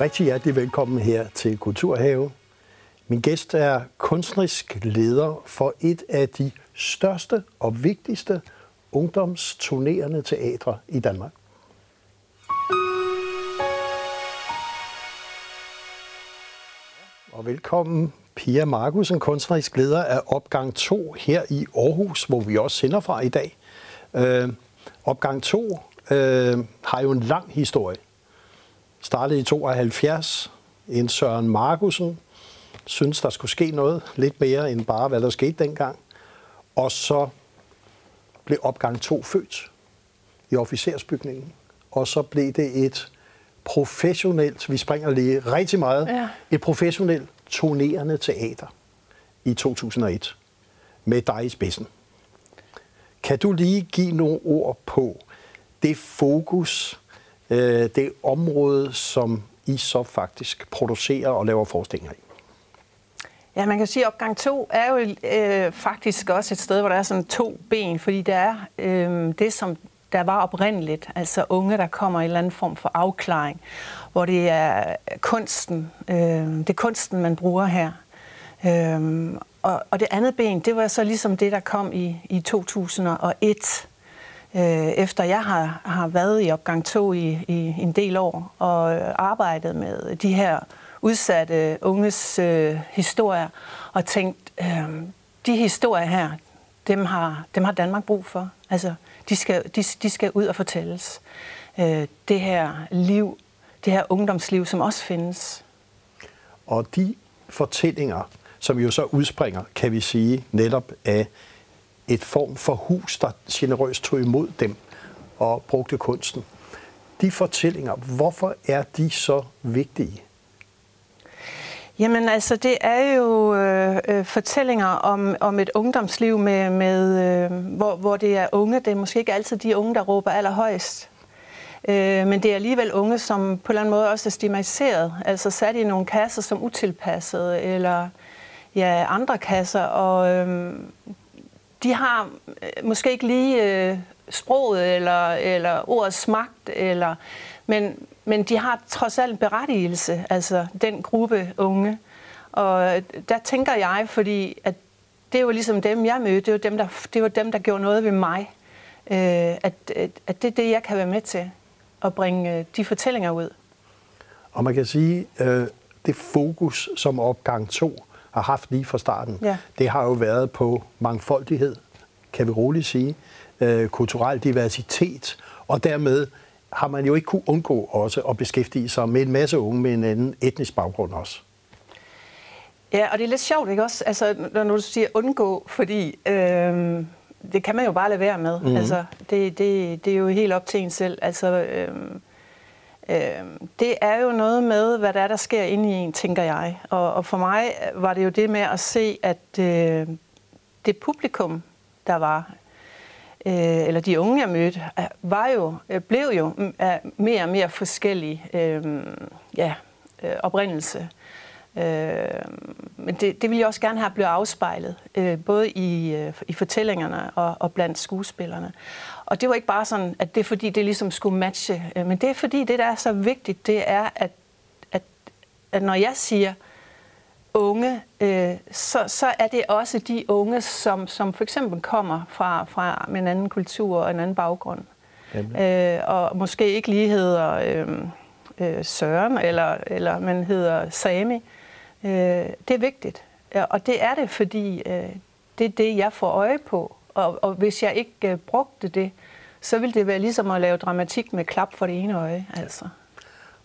rigtig hjertelig velkommen her til Kulturhave. Min gæst er kunstnerisk leder for et af de største og vigtigste ungdomsturnerende teatre i Danmark. Og velkommen Pia Markusen, kunstnerisk leder af opgang 2 her i Aarhus, hvor vi også sender fra i dag. Øh, opgang 2 øh, har jo en lang historie. Startede i 72. En Søren Markusen synes, der skulle ske noget lidt mere end bare, hvad der skete dengang. Og så blev opgang 2 født i officersbygningen. Og så blev det et professionelt, vi springer lige rigtig meget, ja. et professionelt turnerende teater i 2001 med dig i spidsen. Kan du lige give nogle ord på det fokus, øh, det område, som I så faktisk producerer og laver forestillinger i? Ja, man kan sige, at opgang 2 er jo øh, faktisk også et sted, hvor der er sådan to ben, fordi det er øh, det, som der var oprindeligt, altså unge, der kommer i en eller anden form for afklaring, hvor det er kunsten, øh, det er kunsten, man bruger her. Øh, og, og det andet ben, det var så ligesom det, der kom i, i 2001, øh, efter jeg har, har været i opgang 2 i, i en del år og arbejdet med de her udsatte unges øh, historier og tænkt, øh, de historier her, dem har, dem har Danmark brug for. Altså, de skal, de, de skal ud og fortælles. Øh, det her liv, det her ungdomsliv, som også findes. Og de fortællinger, som jo så udspringer, kan vi sige, netop af et form for hus, der generøst tog imod dem og brugte kunsten. De fortællinger, hvorfor er de så vigtige? Jamen altså, det er jo øh, øh, fortællinger om, om et ungdomsliv, med, med, øh, hvor, hvor det er unge. Det er måske ikke altid de unge, der råber allerhøjst. Øh, men det er alligevel unge, som på en eller anden måde også er stigmatiseret. Altså sat i nogle kasser som utilpassede, eller ja, andre kasser. Og øh, de har øh, måske ikke lige øh, sproget, eller, eller ordets magt, eller, men, men de har trods alt en berettigelse, altså den gruppe unge. Og øh, der tænker jeg, fordi at det var ligesom dem, jeg mødte, det var dem, der, det var dem, der gjorde noget ved mig. Øh, at, at, at det er det, jeg kan være med til, at bringe øh, de fortællinger ud. Og man kan sige, øh, det fokus, som opgang 2 har haft lige fra starten, ja. det har jo været på mangfoldighed, kan vi roligt sige, øh, kulturel diversitet, og dermed har man jo ikke kunne undgå også at beskæftige sig med en masse unge med en anden etnisk baggrund også. Ja, og det er lidt sjovt, ikke også? Altså, når du siger undgå, fordi øh, det kan man jo bare lade være med. Mm-hmm. Altså, det, det, det er jo helt op til en selv. Altså, øh, Øhm, det er jo noget med, hvad der er, der sker inde i en, tænker jeg. Og, og for mig var det jo det med at se, at øh, det publikum, der var, øh, eller de unge, jeg mødte, øh, var jo, øh, blev jo mere og mere forskellige øh, ja, øh, oprindelse. Øh, men det, det ville jeg også gerne have blevet afspejlet, øh, både i, øh, i fortællingerne og, og blandt skuespillerne. Og det var ikke bare sådan, at det er fordi, det ligesom skulle matche, øh, men det er fordi, det der er så vigtigt, det er, at, at, at når jeg siger, unge, øh, så, så er det også de unge, som, som for eksempel kommer fra, fra en anden kultur og en anden baggrund. Øh, og måske ikke lige hedder øh, øh, Søren, eller, eller man hedder Sami. Øh, det er vigtigt. Og det er det, fordi øh, det er det, jeg får øje på. Og, og hvis jeg ikke øh, brugte det, så ville det være ligesom at lave dramatik med klap for det ene øje. Altså.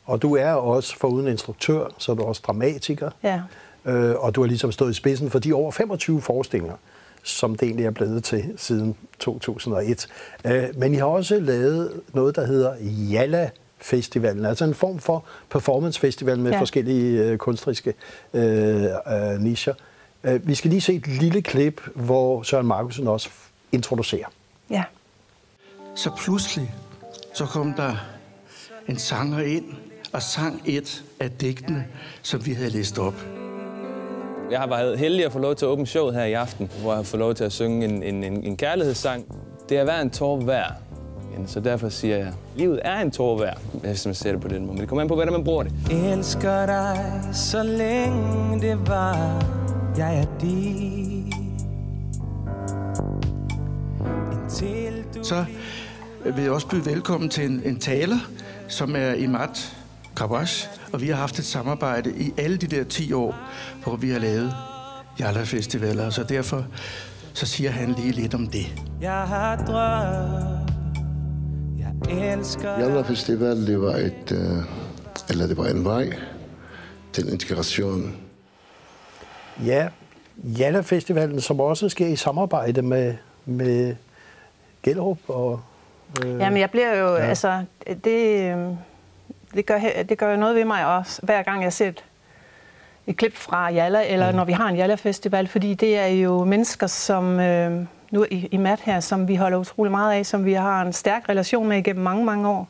Og du er også foruden instruktør, så er du også dramatiker. Ja øh, og du har ligesom stået i spidsen for de over 25 forestillinger, som det egentlig er blevet til siden 2001. Øh, men I har også lavet noget, der hedder Jalla Festivalen, altså en form for performance festival med ja. forskellige øh, kunstneriske øh, øh, nischer. Øh, vi skal lige se et lille klip, hvor Søren Markusen også introducerer. Ja. Så pludselig, så kom der en sanger ind og sang et af digtene, som vi havde læst op. Jeg har været heldig at få lov til at åbne showet her i aften, hvor jeg har fået lov til at synge en, en, en, en kærlighedssang. Det er hver en tår værd. Så derfor siger jeg, at livet er en tår værd, hvis man ser det på den måde. Men det kommer an på, hvordan man bruger det. Jeg elsker dig, så længe det var, jeg er din. Så vil jeg også byde velkommen til en, en taler, som er Imat Kawash, og vi har haft et samarbejde i alle de der 10 år, hvor vi har lavet Jalla Festivaler, så derfor så siger han lige lidt om det. Jeg har drømt. Jeg elsker Jalla Festival, det var et, øh, eller det var en vej til integration. Ja, Jalla Festivalen, som også sker i samarbejde med, med Gellerup og... Øh, Jamen, jeg bliver jo, ja. altså, det, øh, det, gør, det gør noget ved mig også, hver gang jeg ser et, et klip fra Jalla, eller mm. når vi har en Jalla Festival, fordi det er jo mennesker, som øh, nu i, i MAT her, som vi holder utrolig meget af, som vi har en stærk relation med igennem mange, mange år.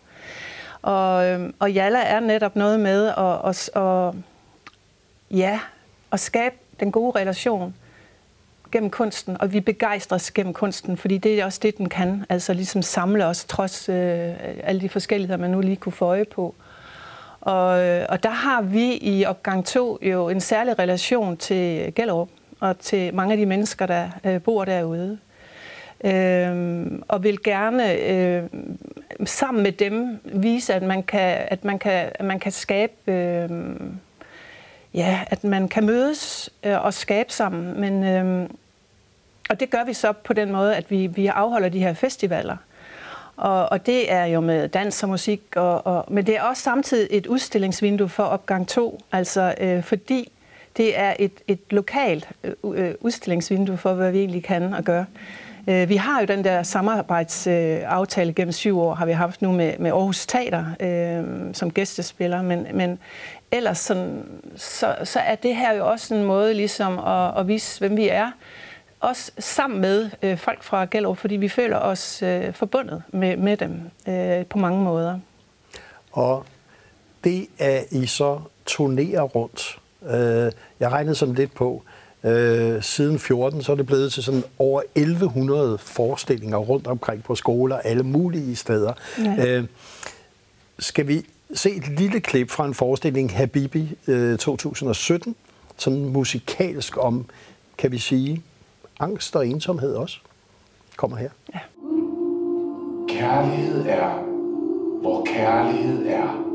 Og, øh, og Jalla er netop noget med at, at, at, ja, at skabe den gode relation gennem kunsten, og vi begejstres gennem kunsten, fordi det er også det, den kan. Altså ligesom samle os, trods øh, alle de forskelligheder, man nu lige kunne få øje på. Og, øh, og der har vi i opgang 2 jo en særlig relation til Gellerup og til mange af de mennesker, der øh, bor derude. Øh, og vil gerne øh, sammen med dem vise, at man kan, at man kan, at man kan skabe... Øh, ja, at man kan mødes øh, og skabe sammen. Men, øh, og det gør vi så på den måde, at vi, vi afholder de her festivaler. Og, og det er jo med dans og musik, og, og, men det er også samtidig et udstillingsvindue for opgang 2, altså øh, fordi det er et, et lokalt øh, øh udstillingsvindue for, hvad vi egentlig kan og gøre. Øh, vi har jo den der samarbejdsaftale gennem syv år, har vi haft nu med, med Aarhus Teater øh, som gæstespiller, men, men ellers sådan, så, så er det her jo også en måde ligesom at, at vise, hvem vi er, også sammen med øh, folk fra Gellerup, fordi vi føler os øh, forbundet med, med dem øh, på mange måder. Og det er I så turnerer rundt. Øh, jeg regnede sådan lidt på, øh, siden 14, så er det blevet til sådan over 1100 forestillinger rundt omkring på skoler, alle mulige steder. Ja. Øh, skal vi se et lille klip fra en forestilling, Habibi øh, 2017, sådan musikalsk om, kan vi sige, angst og ensomhed også. Kommer her. Ja. Kærlighed er, hvor kærlighed er.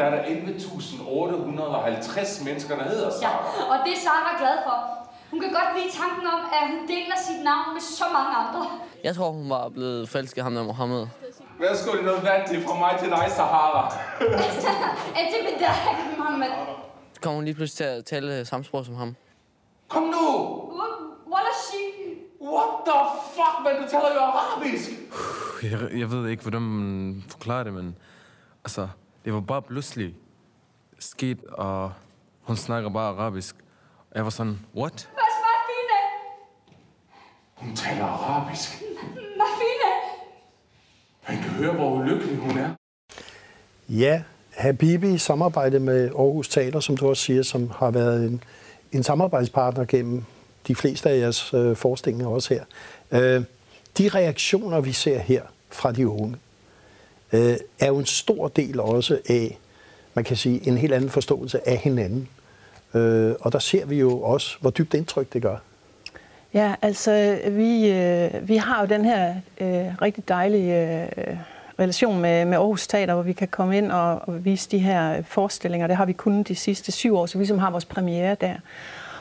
Der er der 11.850 mennesker, der hedder Sara. Ja, og det er Sara glad for. Hun kan godt lide tanken om, at hun deler sit navn med så mange andre. Jeg tror, hun var blevet falsk ham der Mohammed. Værsgo, det er noget er fra mig til dig, Sahara. er det med dig, Mohammed? Kommer hun lige pludselig til at tale samme sprog som ham? Kom nu! What is she? What the fuck, man? Du taler jo arabisk! Jeg, jeg ved ikke, hvordan man forklarer det, men... Altså, det var bare pludselig sket, og hun snakker bare arabisk. Og jeg var sådan, what? Er? Hun taler arabisk. Hvad fine? Man kan høre, hvor ulykkelig hun er. Ja, Habibi i samarbejde med Aarhus Teater, som du også siger, som har været en, en samarbejdspartner gennem de fleste af jeres øh, forestillinger også her. Øh, de reaktioner, vi ser her fra de unge, øh, er jo en stor del også af, man kan sige, en helt anden forståelse af hinanden. Øh, og der ser vi jo også, hvor dybt indtryk det gør. Ja, altså vi, øh, vi har jo den her øh, rigtig dejlige øh, relation med, med Aarhus Teater, hvor vi kan komme ind og, og vise de her forestillinger. Det har vi kun de sidste syv år, så vi som har vores premiere der.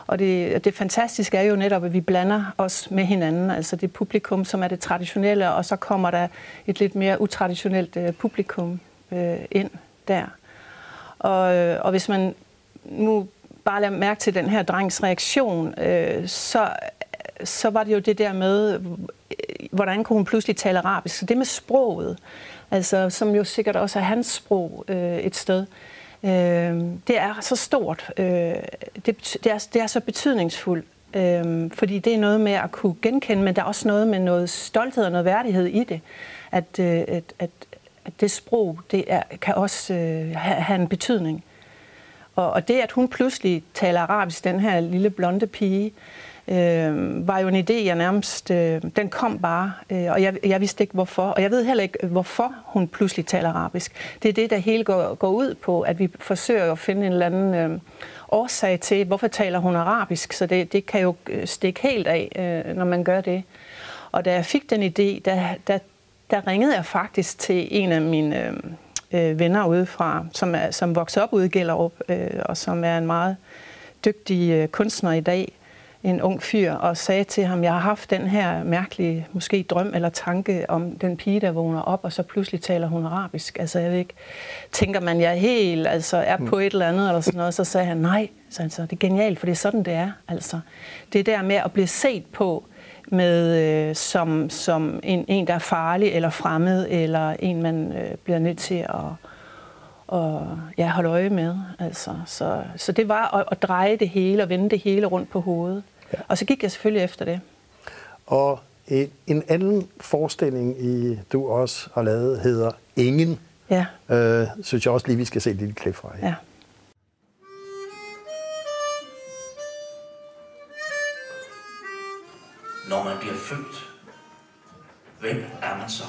Og det, det fantastiske er jo netop, at vi blander os med hinanden, altså det publikum, som er det traditionelle, og så kommer der et lidt mere utraditionelt øh, publikum øh, ind der. Og, øh, og hvis man nu bare lader mærke til den her drengs reaktion, øh, så, så var det jo det der med, øh, hvordan kunne hun pludselig tale arabisk. Så det med sproget, altså, som jo sikkert også er hans sprog øh, et sted, Øh, Øh, det er så stort, øh, det, det, er, det er så betydningsfuldt Øh, fordi det er noget med at kunne genkende, men der er også noget med noget stolthed og noget værdighed i det. At, øh, at, at, at det sprog, det er, kan også øh, have, have en betydning. Og, og det, at hun pludselig taler arabisk, den her lille blonde pige, øh, var jo en idé, jeg nærmest... Øh, den kom bare, øh, og jeg, jeg vidste ikke hvorfor. Og jeg ved heller ikke, hvorfor hun pludselig taler arabisk. Det er det, der hele går, går ud på, at vi forsøger at finde en eller anden øh, årsag til, hvorfor taler hun arabisk. Så det, det kan jo øh, stikke helt af, øh, når man gør det. Og da jeg fik den idé, der, der, der ringede jeg faktisk til en af mine øh, øh venner udefra, som, er, som vokser op ude i Gellerup, øh, og som er en meget dygtig øh, kunstner i dag en ung fyr og sagde til ham, jeg har haft den her mærkelige, måske drøm eller tanke om den pige, der vågner op, og så pludselig taler hun arabisk. Altså jeg ved ikke, tænker man, jeg er helt, altså er på mm. et eller andet eller sådan noget, så sagde han, nej, så altså, det er genialt, for det er sådan, det er. Altså, det er der med at blive set på, med, øh, som, som en, en, der er farlig eller fremmed, eller en, man øh, bliver nødt til at og ja, holde øje med. Altså. Så, så det var at, at dreje det hele og vende det hele rundt på hovedet. Ja. Og så gik jeg selvfølgelig efter det. Og en, en anden forestilling, i, du også har lavet, hedder Ingen. Ja. Øh, synes jeg også lige, vi skal se et lille klip fra. Ja. Når man bliver født, hvem er man så?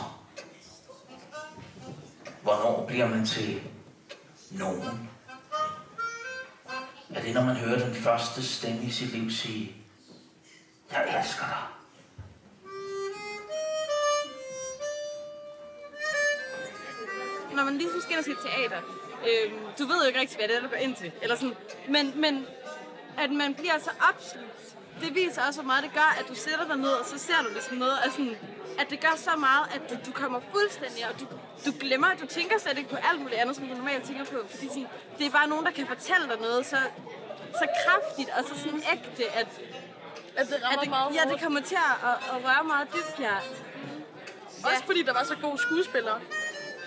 Hvornår bliver man til nogen? Er det, når man hører den første stemme i sit liv sige, jeg elsker dig? Når man ligesom skal ind og se teater, øh, du ved jo ikke rigtig, hvad det er, du går ind til. Eller sådan, men, men at man bliver så opslugt, det viser også, hvor meget det gør, at du sætter dig ned, og så ser du det som noget af sådan, at det gør så meget, at du, du kommer fuldstændig, og du, du glemmer, du tænker slet ikke på alt muligt andet, som du normalt tænker på, fordi sådan, det er bare nogen, der kan fortælle dig noget så, så kraftigt og så sådan ægte, at, at det rammer at det, meget Ja, det kommer til at, at, at røre meget dybt, ja. Også fordi der var så gode skuespillere.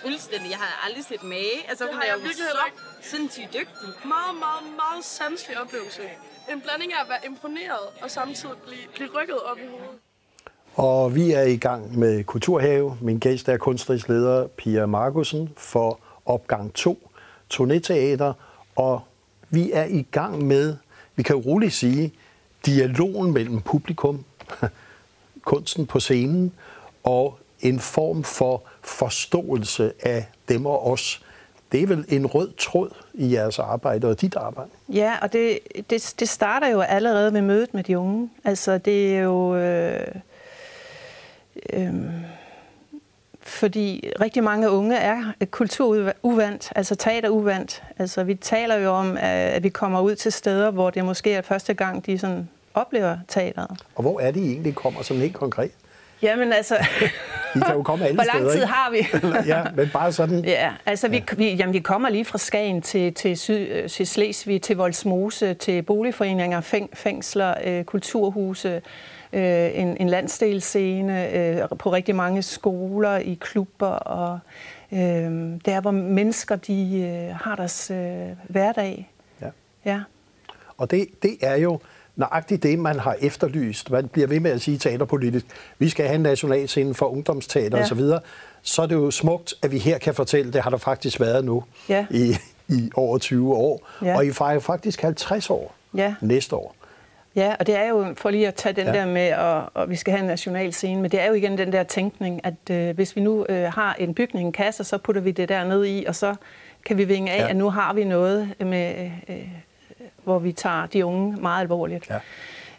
Fuldstændig. Jeg har aldrig set mage. Altså, Det hun har er jeg jo virkelig så ikke. sindssygt dygtig. Meget, meget, meget sanselig oplevelse. En blanding af at være imponeret og samtidig blive, blive rykket op i hovedet. Og vi er i gang med Kulturhave. Min gæst er kunstnerisk leder Pia Markusen for opgang 2, Turnéteater. Og vi er i gang med, vi kan jo roligt sige, dialogen mellem publikum, kunsten på scenen, og en form for forståelse af dem og os. Det er vel en rød tråd i jeres arbejde og dit arbejde. Ja, og det, det, det starter jo allerede med mødet med de unge. Altså, det er jo... Øh, øh, fordi rigtig mange unge er kulturuvant, altså teateruvant. Altså, vi taler jo om, at vi kommer ud til steder, hvor det måske er første gang, de sådan oplever teateret. Og hvor er det I egentlig kommer som helt konkret? Jamen altså, I kan jo komme alle hvor lang tid har vi? ja, men bare sådan. Ja, altså vi, vi, jamen, vi kommer lige fra Skagen til, til, syd, øh, til Slesvig, til Voldsmose, til boligforeninger, fæng, fængsler, øh, kulturhuse, øh, en, en landsdelsscene, øh, på rigtig mange skoler, i klubber, og øh, der hvor mennesker de øh, har deres øh, hverdag. Ja. Ja. Og det, det er jo nøjagtigt det, man har efterlyst. Man bliver ved med at sige teaterpolitisk, vi skal have en nationalscene for ungdomsteater Ja. osv. Så, så er det jo smukt, at vi her kan fortælle, det har der faktisk været nu Ja. i, i over 20 år. Ja. Og I fejrer faktisk 50 år Ja. næste år. Ja, og det er jo, for lige at tage den Ja. der med, at, at vi skal have en national scene, men det er jo igen den der tænkning, at øh, hvis vi nu øh, har en bygning, en kasse, så putter vi det der ned i, og så kan vi vinge af, Ja. ja. at nu har vi noget, med, øh, hvor vi tager de unge meget alvorligt. Ja.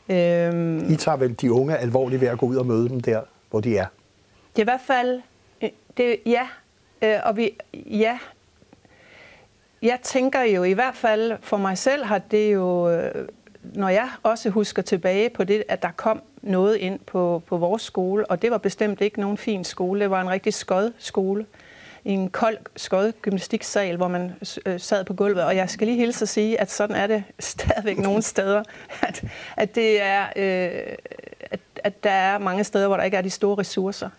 Øhm, I tager vel de unge alvorligt ved at gå ud og møde dem der, hvor de er. Det er i hvert fald, øh, det, ja, øh, og vi, ja, jeg tænker jo i hvert fald, for mig selv har det jo, øh, når jeg også husker tilbage på det, at der kom noget ind på, på vores skole, og det var bestemt ikke nogen fin skole, det var en rigtig skod skole, i en kold skod gymnastiksal, hvor man øh, sad på gulvet, og jeg skal lige hilse at sige, at sådan er det stadigvæk nogle steder, at, at det er, øh, at, at der er mange steder, hvor der ikke er de store ressourcer.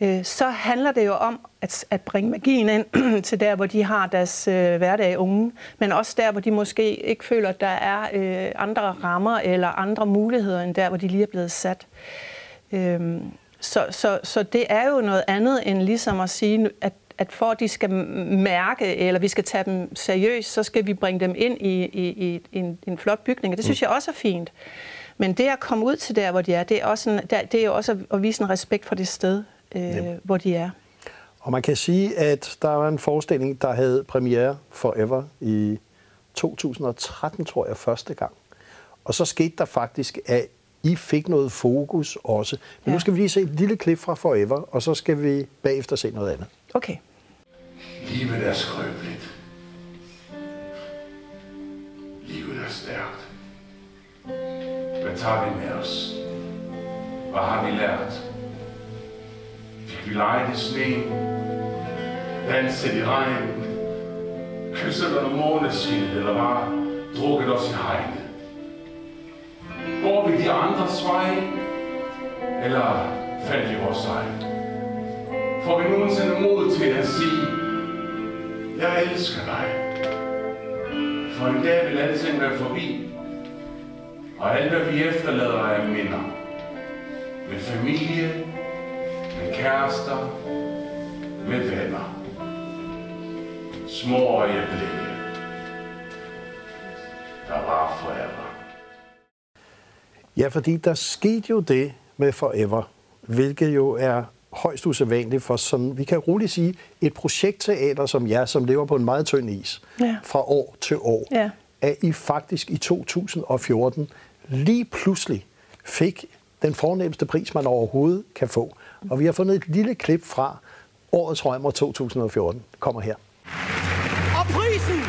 øh, så handler det jo om at, at bringe magien ind til der, hvor de har deres øh, hverdag unge, men også der, hvor de måske ikke føler, at der er øh, andre rammer eller andre muligheder, end der, hvor de lige er blevet sat. Øh, så, så, så det er jo noget andet end ligesom at sige, at at for at de skal mærke, eller vi skal tage dem seriøst, så skal vi bringe dem ind i, i, i en, en flot bygning. Og det synes mm. jeg også er fint. Men det at komme ud til der, hvor de er, det er, også en, det er jo også at vise en respekt for det sted, øh, hvor de er. Og man kan sige, at der var en forestilling, der havde premiere Forever i 2013, tror jeg, første gang. Og så skete der faktisk, at I fik noget fokus også. Men ja. nu skal vi lige se et lille klip fra Forever, og så skal vi bagefter se noget andet. Okay. Livet er skrøbeligt. Livet er stærkt. Hvad tager vi med os? Hvad har vi lært? Fik vi leget i sneen? Danset i regnen? Kysset under måneskinnet? Eller bare drukket os i hegnet? Går vi de andres vej? Eller faldt i vores egen? Får vi nogensinde mod til at sige, jeg elsker dig. For en dag vil alting være forbi, og alt hvad vi efterlader er minder. Med familie, med kærester, med venner. Små øjeblikke, der var forever. Ja, fordi der skete jo det med Forever, hvilket jo er højst usædvanligt for, som vi kan roligt sige, et projektteater som jer, som lever på en meget tynd is, ja. fra år til år, ja. at I faktisk i 2014 lige pludselig fik den fornemmeste pris, man overhovedet kan få. Og vi har fundet et lille klip fra årets Rømmer 2014. Kommer her. Og prisen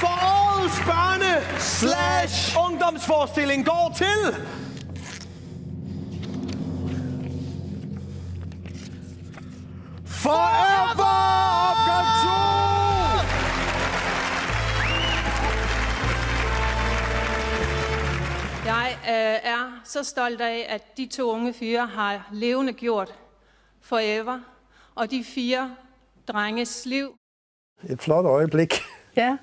for årets børne slash ungdomsforestilling går til Forever opgang 2! Jeg øh, er så stolt af, at de to unge fyre har levende gjort Forever, og de fire drenges liv. Et flot øjeblik ja.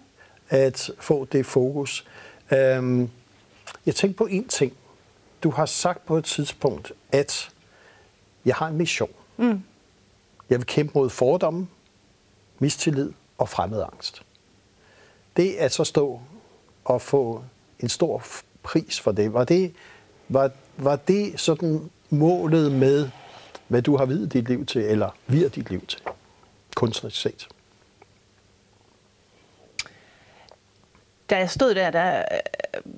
at få det fokus. Øhm, jeg tænkte på en ting. Du har sagt på et tidspunkt, at jeg har en mission. Mm. Jeg vil kæmpe mod fordomme, mistillid og fremmedangst. Det at så stå og få en stor pris for det, var det, var, var det sådan målet med, hvad du har videt dit liv til, eller vider dit liv til, kunstnerisk set? Da jeg stod der, der øh,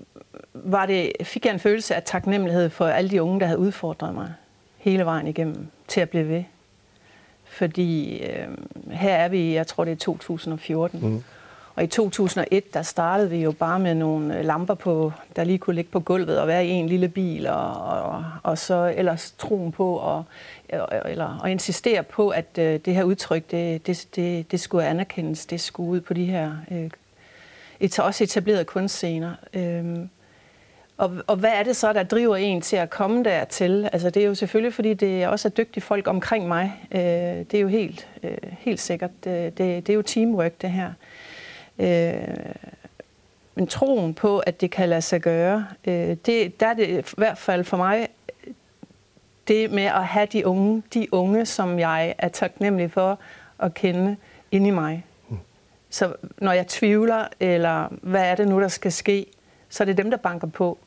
var det, fik jeg en følelse af taknemmelighed for alle de unge, der havde udfordret mig hele vejen igennem til at blive ved. Fordi øh, her er vi, jeg tror det er 2014. Mm. Og i 2001, der startede vi jo bare med nogle lamper, på, der lige kunne ligge på gulvet og være i en lille bil, og, og, og så ellers troen på, og, eller, og insistere på, at øh, det her udtryk, det, det, det, det skulle anerkendes, det skulle ud på de her øh, et, også etablerede kunstscener. Øh, og, og hvad er det så, der driver en til at komme dertil? Altså, det er jo selvfølgelig, fordi det også er dygtige folk omkring mig. Øh, det er jo helt, øh, helt sikkert. Det, det, det er jo teamwork, det her. Øh, men troen på, at det kan lade sig gøre, øh, det, der er det i hvert fald for mig det med at have de unge, de unge, som jeg er taknemmelig for at kende ind i mig. Så når jeg tvivler, eller hvad er det nu, der skal ske, så er det dem, der banker på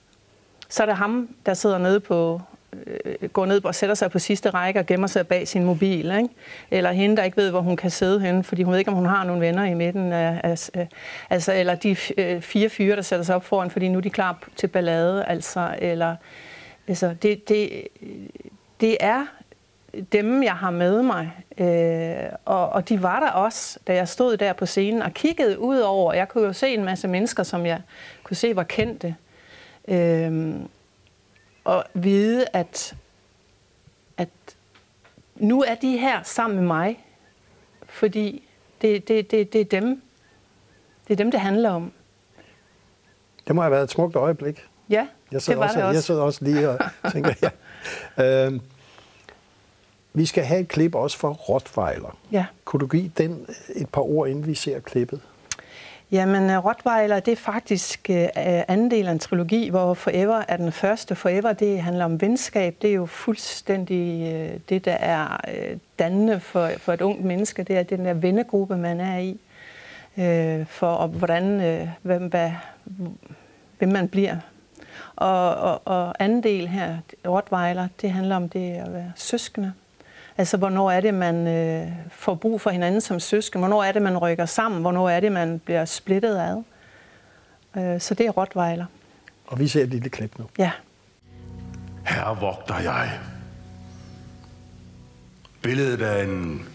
så er det ham, der sidder nede på, øh, går ned og sætter sig på sidste række og gemmer sig bag sin mobil. Ikke? Eller hende, der ikke ved, hvor hun kan sidde henne, fordi hun ved ikke, om hun har nogle venner i midten. Af, af, altså, eller de øh, fire fyre, der sætter sig op foran, fordi nu er de klar til ballade. Altså, eller, altså, det, det, det er dem, jeg har med mig. Øh, og, og de var der også, da jeg stod der på scenen og kiggede ud over. Jeg kunne jo se en masse mennesker, som jeg kunne se var kendte. Øhm, og vide, at, at nu er de her sammen med mig, fordi det, det, det, det er dem, det er dem, det handler om. Det må have været et smukt øjeblik. Ja, jeg det var også, det også. Jeg sidder også lige og tænker, ja. Øhm, vi skal have et klip også for Rottweiler. Ja. Kunne du give den et par ord, inden vi ser klippet? Jamen, øh, Rottweiler, det er faktisk uh, anden del af en trilogi, hvor Forever er den første. Forever, det handler om venskab. Det er jo fuldstændig øh, det, der er dannende for, for et ungt menneske. Det er den der vennegruppe, man er i. For og hvordan, hvem, hvad, hvem man bliver. Og, og, og anden del her, Rottweiler, det handler om det at være søskende. Altså, hvornår er det, man øh, får brug for hinanden som søsken? Hvornår er det, man rykker sammen? Hvornår er det, man bliver splittet ad? Øh, så det er Rottweiler. Og vi ser et lille klip nu. Ja. Her vogter jeg. Billedet af en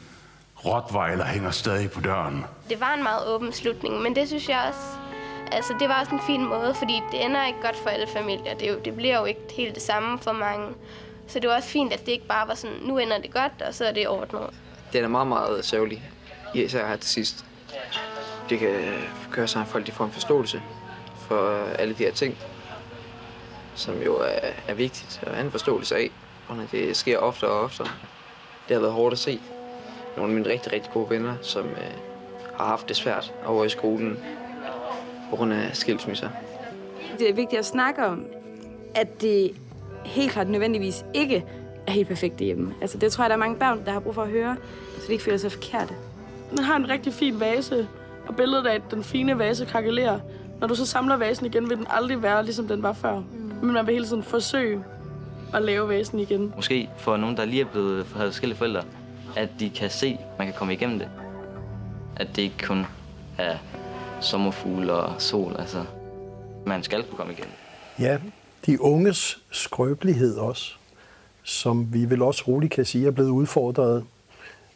Rottweiler hænger stadig på døren. Det var en meget åben slutning, men det synes jeg også, altså det var også en fin måde, fordi det ender ikke godt for alle familier. Det, jo, det bliver jo ikke helt det samme for mange. Så det var også fint, at det ikke bare var sådan, nu ender det godt, og så er det ordnet. Den er meget, meget sørgelig, især her til sidst. Det kan gøre sig, at folk de får en forståelse for alle de her ting, som jo er, er vigtigt at have en forståelse af, og når det sker oftere og oftere. Det har været hårdt at se. Nogle af mine rigtig, rigtig gode venner, som øh, har haft det svært over i skolen på grund af skilsmisser. Det er vigtigt at snakke om, at det helt klart nødvendigvis ikke er helt perfekt hjemme. Altså, det tror jeg, der er mange børn, der har brug for at høre, så de ikke føler sig forkerte. Den har en rigtig fin vase, og billedet af den fine vase krakelerer. Når du så samler vasen igen, vil den aldrig være, ligesom den var før. Mm. Men man vil hele tiden forsøge at lave vasen igen. Måske for nogen, der lige er blevet har forskellige forældre, at de kan se, at man kan komme igennem det. At det ikke kun er sommerfugle og sol, altså. Man skal kunne komme igennem. Ja, de unges skrøbelighed også, som vi vel også roligt kan sige er blevet udfordret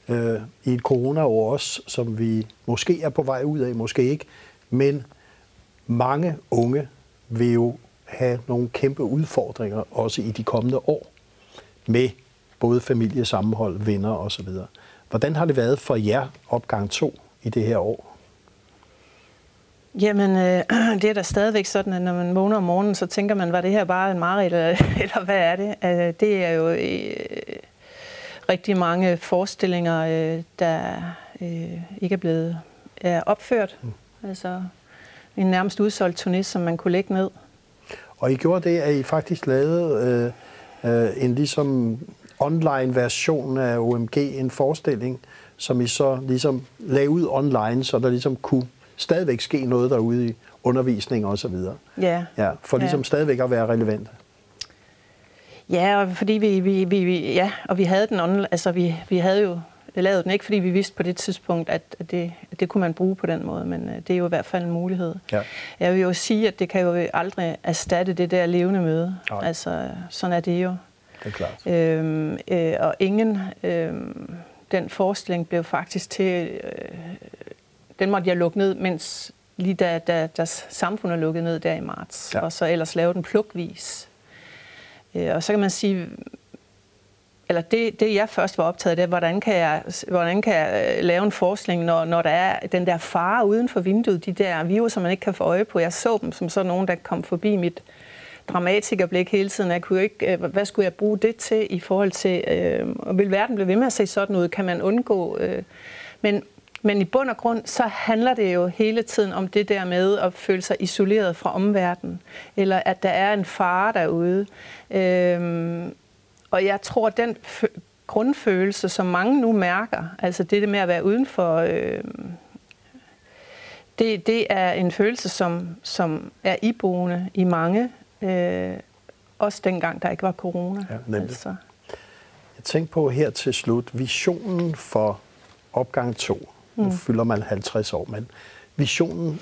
øh, i et corona-år også, som vi måske er på vej ud af, måske ikke. Men mange unge vil jo have nogle kæmpe udfordringer også i de kommende år med både familiesammenhold, venner osv. Hvordan har det været for jer opgang 2 i det her år? Jamen, øh, det er da stadigvæk sådan, at når man vågner om morgenen, så tænker man, var det her bare en mareridt, eller, eller hvad er det? Øh, det er jo øh, rigtig mange forestillinger, øh, der øh, ikke er blevet er opført. Mm. Altså en nærmest udsolgt turné, som man kunne lægge ned. Og I gjorde det, at I faktisk lavede øh, øh, en ligesom online version af OMG, en forestilling, som I så ligesom lagde ud online, så der ligesom kunne stadigvæk ske noget derude i undervisning og så videre. Ja. ja for ligesom ja. stadigvæk at være relevant. Ja, og fordi vi, vi, vi, ja, og vi havde den online, altså vi, vi havde jo lavet den ikke, fordi vi vidste på det tidspunkt, at det, at det kunne man bruge på den måde, men øh, det er jo i hvert fald en mulighed. Ja. Jeg vil jo sige, at det kan jo aldrig erstatte det der levende møde. Nej. Altså, sådan er det jo. Det er klart. Øhm, øh, og ingen, øh, den forestilling blev faktisk til, øh, den måtte jeg lukke ned, mens lige da, da, da samfundet lukkede ned der i marts, ja. og så ellers lave den plukvis. Øh, og så kan man sige, eller det, det jeg først var optaget af, det er, hvordan kan jeg, hvordan kan jeg øh, lave en forskning, når, når der er den der fare uden for vinduet, de der viruser, man ikke kan få øje på. Jeg så dem som sådan nogen, der kom forbi mit dramatikerblik hele tiden. Jeg kunne ikke, øh, hvad skulle jeg bruge det til i forhold til, øh, vil verden blive ved med at se sådan ud? Kan man undgå? Øh, men, men i bund og grund, så handler det jo hele tiden om det der med at føle sig isoleret fra omverdenen, eller at der er en fare derude. Øh, og jeg tror, at den grundfølelse, som mange nu mærker, altså det med at være uden for, øh, det, det er en følelse, som, som er iboende i mange, øh, også dengang der ikke var corona. Ja, altså. Jeg tænker på her til slut, visionen for opgang 2. Nu mm. fylder man 50 år, men visionen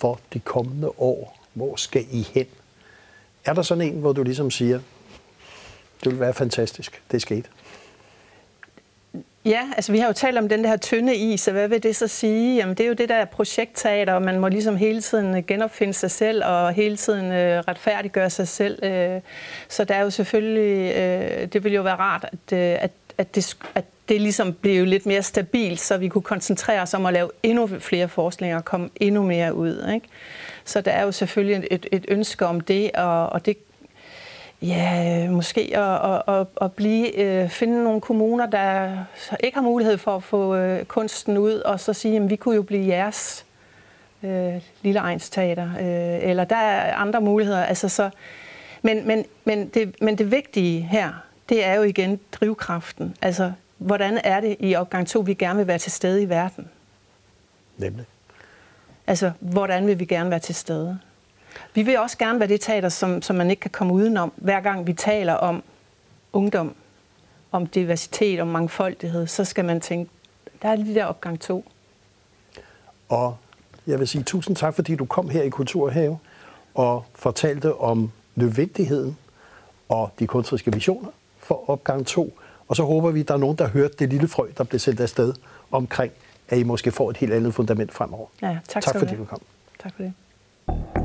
for de kommende år, hvor skal I hen? Er der sådan en, hvor du ligesom siger, det ville være fantastisk. Det er sket. Ja, altså vi har jo talt om den der tynde is, og hvad vil det så sige? Jamen det er jo det der projektteater, og man må ligesom hele tiden genopfinde sig selv, og hele tiden øh, retfærdiggøre sig selv. Øh, så der er jo selvfølgelig, øh, det ville jo være rart, at, øh, at, at, det, at det ligesom blev lidt mere stabilt, så vi kunne koncentrere os om at lave endnu flere forskninger og komme endnu mere ud. Ikke? Så der er jo selvfølgelig et, et ønske om det, og, og det Ja, måske at, at, at, at blive, øh, finde nogle kommuner, der ikke har mulighed for at få øh, kunsten ud, og så sige, at vi kunne jo blive jeres øh, lille egensteater, øh, eller der er andre muligheder. Altså, så, men, men, men, det, men det vigtige her, det er jo igen drivkraften. Altså, hvordan er det i opgang 2, vi gerne vil være til stede i verden? Nemlig. Altså, hvordan vil vi gerne være til stede? Vi vil også gerne være det teater, som, som man ikke kan komme udenom, hver gang vi taler om ungdom, om diversitet, om mangfoldighed, så skal man tænke, der er lige der opgang to. Og jeg vil sige tusind tak, fordi du kom her i Kulturhave og fortalte om nødvendigheden og de kunstneriske visioner for opgang 2. Og så håber vi, at der er nogen, der har hørt det lille frø, der blev sendt afsted omkring, at I måske får et helt andet fundament fremover. Ja, tak, tak fordi du du kom. Tak for det.